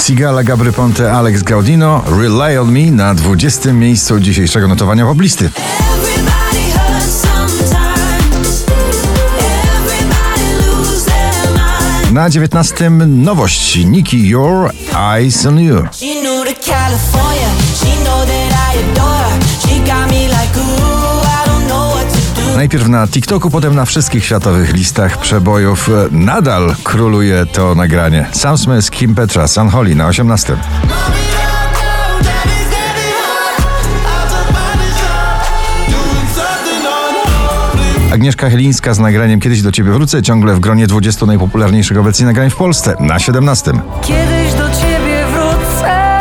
Sigala, Gabry Ponte, Alex Gaudino, Rely on Me na 20. miejscu dzisiejszego notowania poblisty. Na 19. nowość Nikki Your Eyes on You. She knew to California. She know that I adore her. She got me like ooh, Najpierw na TikToku, potem na wszystkich światowych listach przebojów nadal króluje to nagranie. Sam Smith, Kim Petras, San Holly na 18. Agnieszka Chylińska z nagraniem Kiedyś do Ciebie wrócę, ciągle w gronie 20 najpopularniejszych obecnie nagrań w Polsce na 17. Kiedyś do ciebie wrócę,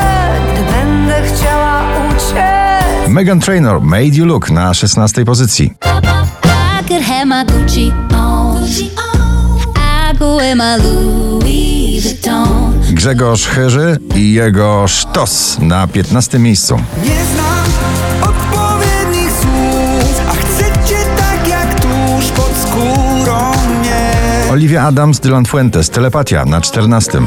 gdy będę chciała uciec. Megan Trainor, Made You Look na 16 pozycji. Could have my Gucci on. I go wear my Louis Vuitton. Grzegorz Chyży i jego Sztos na 15 miejscu. Nie znam odpowiednich słów, a chcę cię tak jak tuż pod skórą mnie. Olivia Adams, Dylan Fuentes, Telepatia na 14.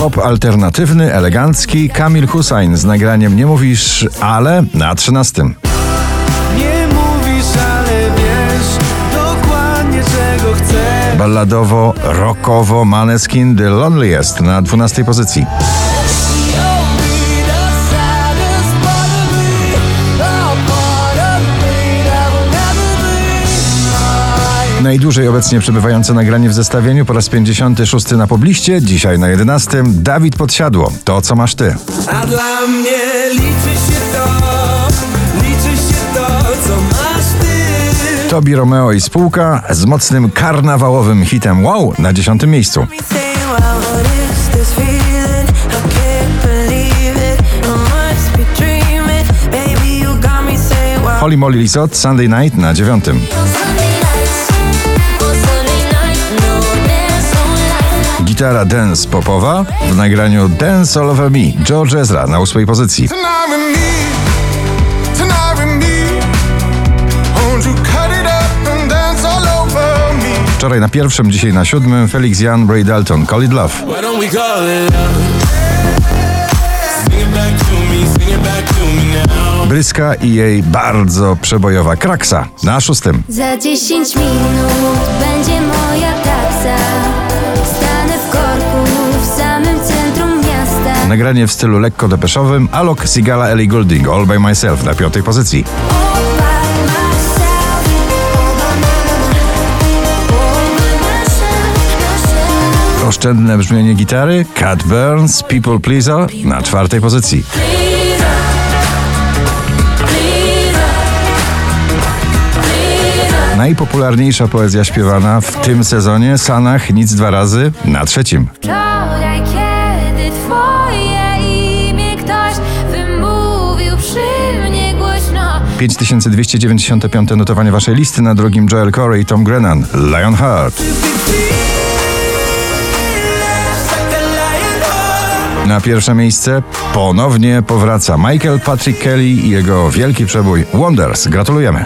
Pop alternatywny, elegancki, Kamil Hussein z nagraniem Nie mówisz, ale na 13. Nie mówisz, ale wiesz dokładnie czego chcę. Balladowo, rockowo, Maneskin, The Loneliest na 12 pozycji. Najdłużej obecnie przebywające nagranie w zestawieniu po raz 56 na pobliście, dzisiaj na 11. Dawid Podsiadło, to co masz ty. A dla mnie liczy się to, liczy się to, co masz ty. Tobi Romeo i spółka z mocnym karnawałowym hitem Wow na 10 miejscu. Holly Molly Lisot, Sunday Night na 9. Gitara dance popowa w nagraniu Dance All Over Me George Ezra na 8 pozycji. Wczoraj na pierwszym, dzisiaj na siódmym Felix Jan, Bray Dalton, Call It Love. Bryska i jej bardzo przebojowa Kraksa na szóstym. Za 10 minut będzie moja taksa. Nagranie w stylu lekko depeszowym Alok Sigala Ellie Goulding All By Myself na piątej pozycji. Oszczędne brzmienie gitary Cat Burns People Pleaser na czwartej pozycji. Najpopularniejsza poezja śpiewana w tym sezonie Sanach Nic Dwa Razy na trzecim. 5295 notowanie waszej listy na drugim Joel Corey i Tom Grennan. Lionheart. Na pierwsze miejsce ponownie powraca Michael Patrick Kelly i jego wielki przebój Wonders. Gratulujemy.